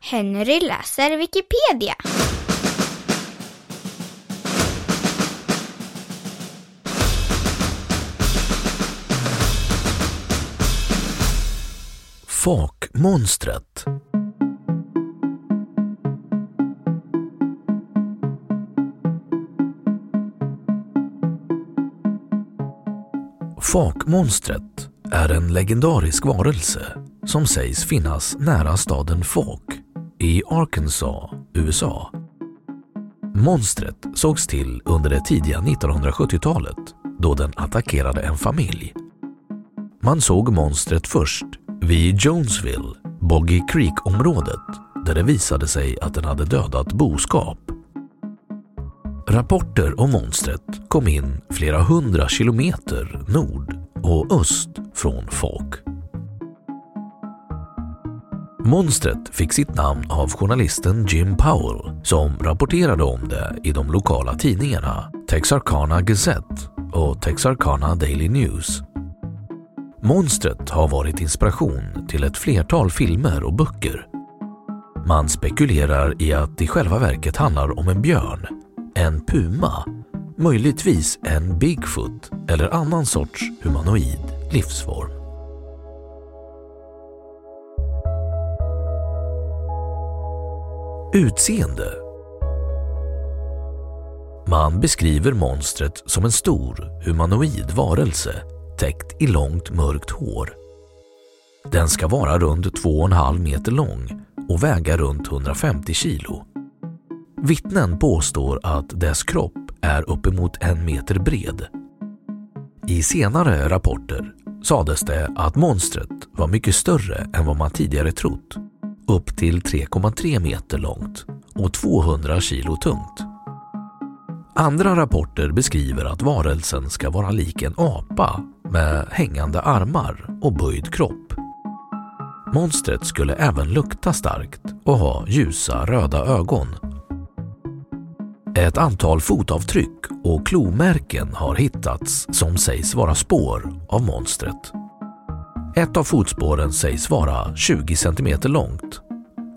Henry läser Wikipedia. Fakmonstret Fakmonstret är en legendarisk varelse som sägs finnas nära staden Fak i Arkansas, USA. Monstret sågs till under det tidiga 1970-talet då den attackerade en familj. Man såg monstret först vid Jonesville, Boggy Creek-området där det visade sig att den hade dödat boskap. Rapporter om monstret kom in flera hundra kilometer nord och öst från Falk. Monstret fick sitt namn av journalisten Jim Powell som rapporterade om det i de lokala tidningarna Texarkana Gazette och Texarkana Daily News. Monstret har varit inspiration till ett flertal filmer och böcker. Man spekulerar i att det i själva verket handlar om en björn, en puma, möjligtvis en Bigfoot eller annan sorts humanoid livsform. Utseende Man beskriver monstret som en stor humanoid varelse täckt i långt mörkt hår. Den ska vara runt 2,5 meter lång och väga runt 150 kilo. Vittnen påstår att dess kropp är uppemot en meter bred. I senare rapporter sades det att monstret var mycket större än vad man tidigare trott, upp till 3,3 meter långt och 200 kilo tungt. Andra rapporter beskriver att varelsen ska vara lik en apa med hängande armar och böjd kropp. Monstret skulle även lukta starkt och ha ljusa röda ögon. Ett antal fotavtryck och klomärken har hittats som sägs vara spår av monstret. Ett av fotspåren sägs vara 20 cm långt.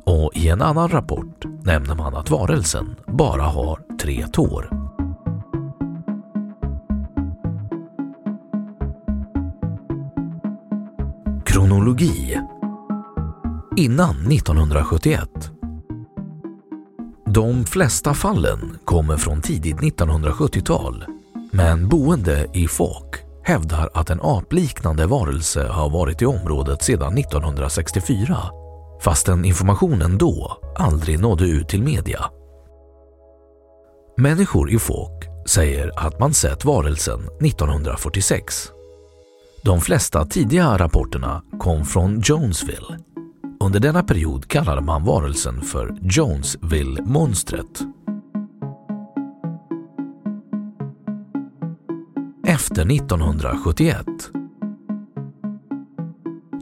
Och i en annan rapport nämner man att varelsen bara har tre tår. Kronologi. Innan 1971 De flesta fallen kommer från tidigt 1970-tal men boende i Falk hävdar att en apliknande varelse har varit i området sedan 1964 fastän informationen då aldrig nådde ut till media. Människor i Fåk säger att man sett varelsen 1946. De flesta tidiga rapporterna kom från Jonesville. Under denna period kallade man varelsen för Jonesville-monstret. Efter 1971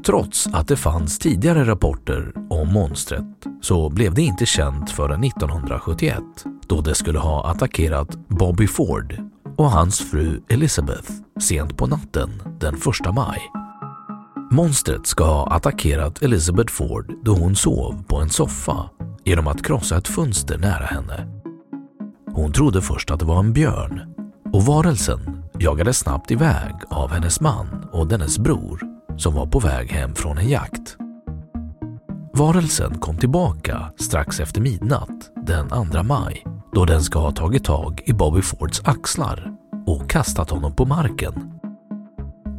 trots att det fanns tidigare rapporter om monstret så blev det inte känt förrän 1971 då det skulle ha attackerat Bobby Ford och hans fru Elizabeth sent på natten den 1 maj. Monstret ska ha attackerat Elizabeth Ford då hon sov på en soffa genom att krossa ett fönster nära henne. Hon trodde först att det var en björn och varelsen jagades snabbt iväg av hennes man och dennes bror som var på väg hem från en jakt. Varelsen kom tillbaka strax efter midnatt den 2 maj då den ska ha tagit tag i Bobby Fords axlar och kastat honom på marken.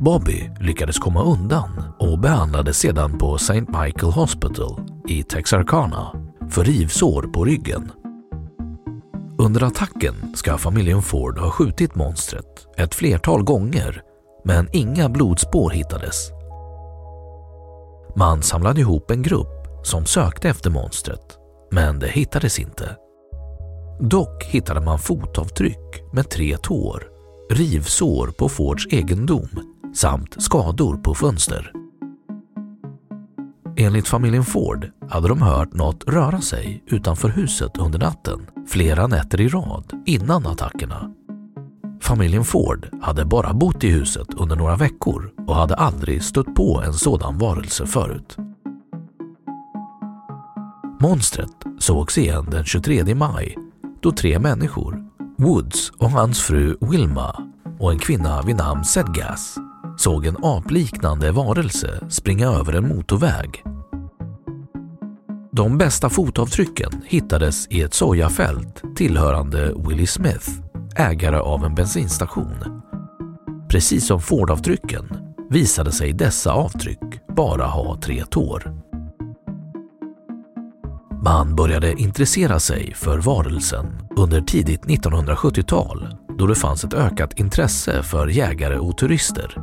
Bobby lyckades komma undan och behandlades sedan på St. Michael Hospital i Texarkana för rivsår på ryggen. Under attacken ska familjen Ford ha skjutit monstret ett flertal gånger men inga blodspår hittades. Man samlade ihop en grupp som sökte efter monstret men det hittades inte. Dock hittade man fotavtryck med tre tår, rivsår på Fords egendom samt skador på fönster. Enligt familjen Ford hade de hört något röra sig utanför huset under natten flera nätter i rad innan attackerna. Familjen Ford hade bara bott i huset under några veckor och hade aldrig stött på en sådan varelse förut. Monstret sågs igen den 23 maj då tre människor, Woods och hans fru Wilma och en kvinna vid namn Sedgas såg en apliknande varelse springa över en motorväg. De bästa fotavtrycken hittades i ett sojafält tillhörande Willie Smith, ägare av en bensinstation. Precis som Fordavtrycken visade sig dessa avtryck bara ha tre tår. Man började intressera sig för varelsen under tidigt 1970-tal då det fanns ett ökat intresse för jägare och turister.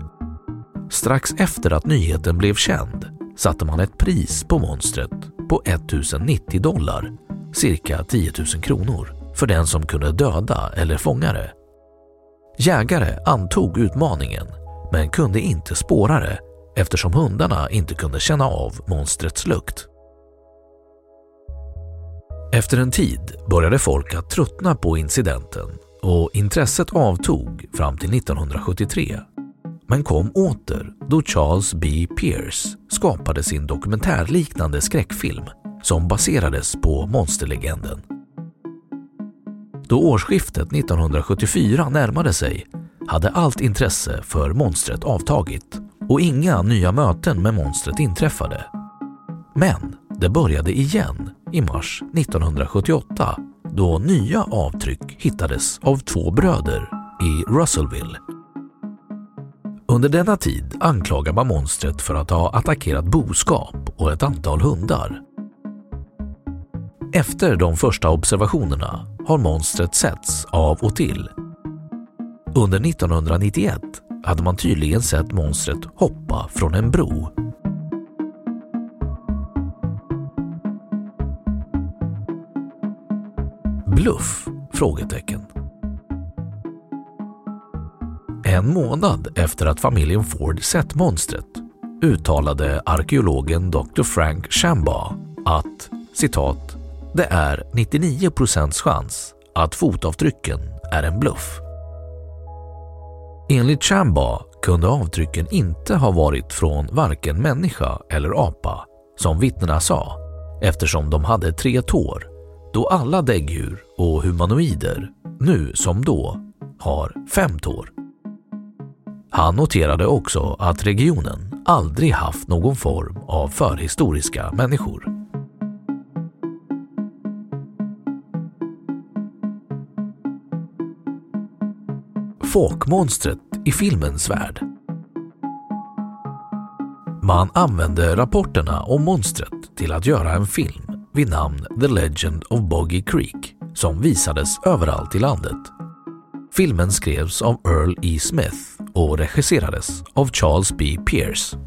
Strax efter att nyheten blev känd satte man ett pris på monstret på 1090 dollar, cirka 10 000 kronor, för den som kunde döda eller fånga det. Jägare antog utmaningen men kunde inte spåra det eftersom hundarna inte kunde känna av monstrets lukt. Efter en tid började folk att tröttna på incidenten och intresset avtog fram till 1973 men kom åter då Charles B. Pierce skapade sin dokumentärliknande skräckfilm som baserades på monsterlegenden. Då årsskiftet 1974 närmade sig hade allt intresse för monstret avtagit och inga nya möten med monstret inträffade. Men det började igen i mars 1978 då nya avtryck hittades av två bröder i Russellville. Under denna tid anklagar man monstret för att ha attackerat boskap och ett antal hundar. Efter de första observationerna har monstret setts av och till. Under 1991 hade man tydligen sett monstret hoppa från en bro. Bluff? Frågetecken. En månad efter att familjen Ford sett monstret uttalade arkeologen Dr. Frank Shambaugh att citat “Det är 99% chans att fotavtrycken är en bluff”. Enligt Shambaugh kunde avtrycken inte ha varit från varken människa eller apa, som vittnena sa, eftersom de hade tre tår, då alla däggdjur och humanoider, nu som då, har fem tår. Han noterade också att regionen aldrig haft någon form av förhistoriska människor. Folkmonstret i filmens värld. Man använde rapporterna om monstret till att göra en film vid namn The Legend of Boggy Creek som visades överallt i landet. Filmen skrevs av Earl E. Smith och regisserades av Charles B. Pierce.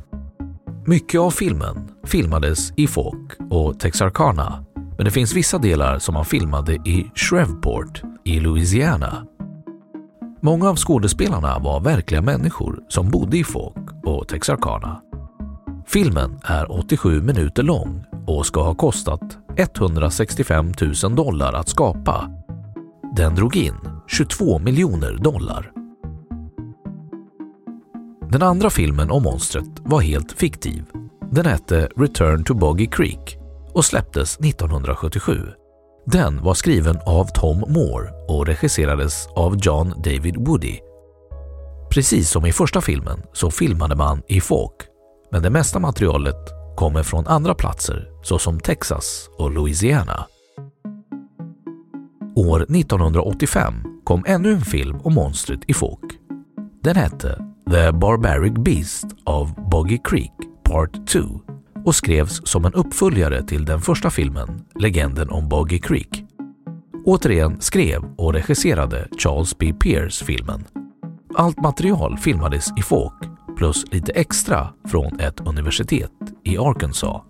Mycket av filmen filmades i Fawk och Texarkana men det finns vissa delar som man filmade i Shreveport i Louisiana. Många av skådespelarna var verkliga människor som bodde i Fawk och Texarkana. Filmen är 87 minuter lång och ska ha kostat 165 000 dollar att skapa. Den drog in 22 miljoner dollar. Den andra filmen om monstret var helt fiktiv. Den hette Return to Boggy Creek och släpptes 1977. Den var skriven av Tom Moore och regisserades av John David Woody. Precis som i första filmen så filmade man i Falk, men det mesta materialet kommer från andra platser såsom Texas och Louisiana. År 1985 kom ännu en film om monstret i Falk. Den hette The Barbaric Beast of Boggy Creek Part 2 och skrevs som en uppföljare till den första filmen Legenden om Boggy Creek. Återigen skrev och regisserade Charles B. Pierce filmen. Allt material filmades i Fawk plus lite extra från ett universitet i Arkansas.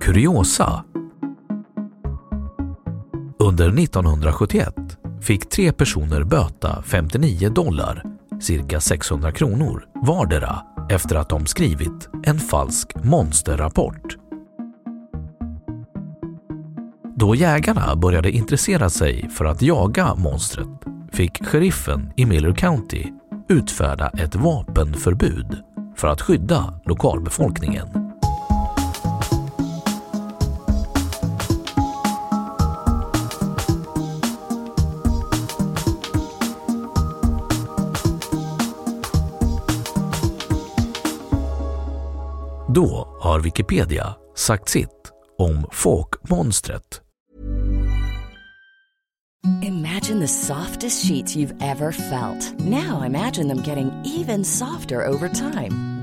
Kuriosa under 1971 fick tre personer böta 59 dollar, cirka 600 kronor, vardera efter att de skrivit en falsk monsterrapport. Då jägarna började intressera sig för att jaga monstret fick sheriffen i Miller County utfärda ett vapenförbud för att skydda lokalbefolkningen. Då har Wikipedia sagt sitt om folkmonstret. Imagine the softest sheets you've ever felt. Now imagine them getting even softer over time.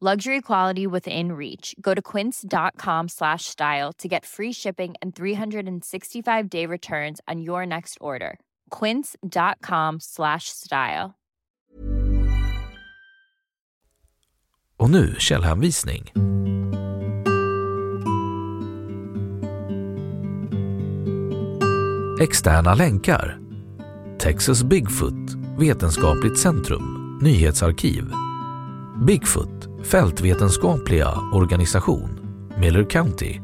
Luxury quality within reach. Go to quince.com slash style to get free shipping and 365 day returns on your next order. Quince.com slash style. Och nu källhänvisning. Externa länkar. Texas Bigfoot, Vetenskapligt centrum, Nyhetsarkiv. Bigfoot, Fältvetenskapliga organisation, Miller County.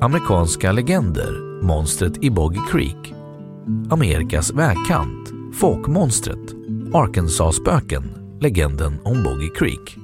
Amerikanska legender, Monstret i Boggy Creek. Amerikas vägkant, Folkmonstret, Arkansas-spöken, Legenden om Boggy Creek.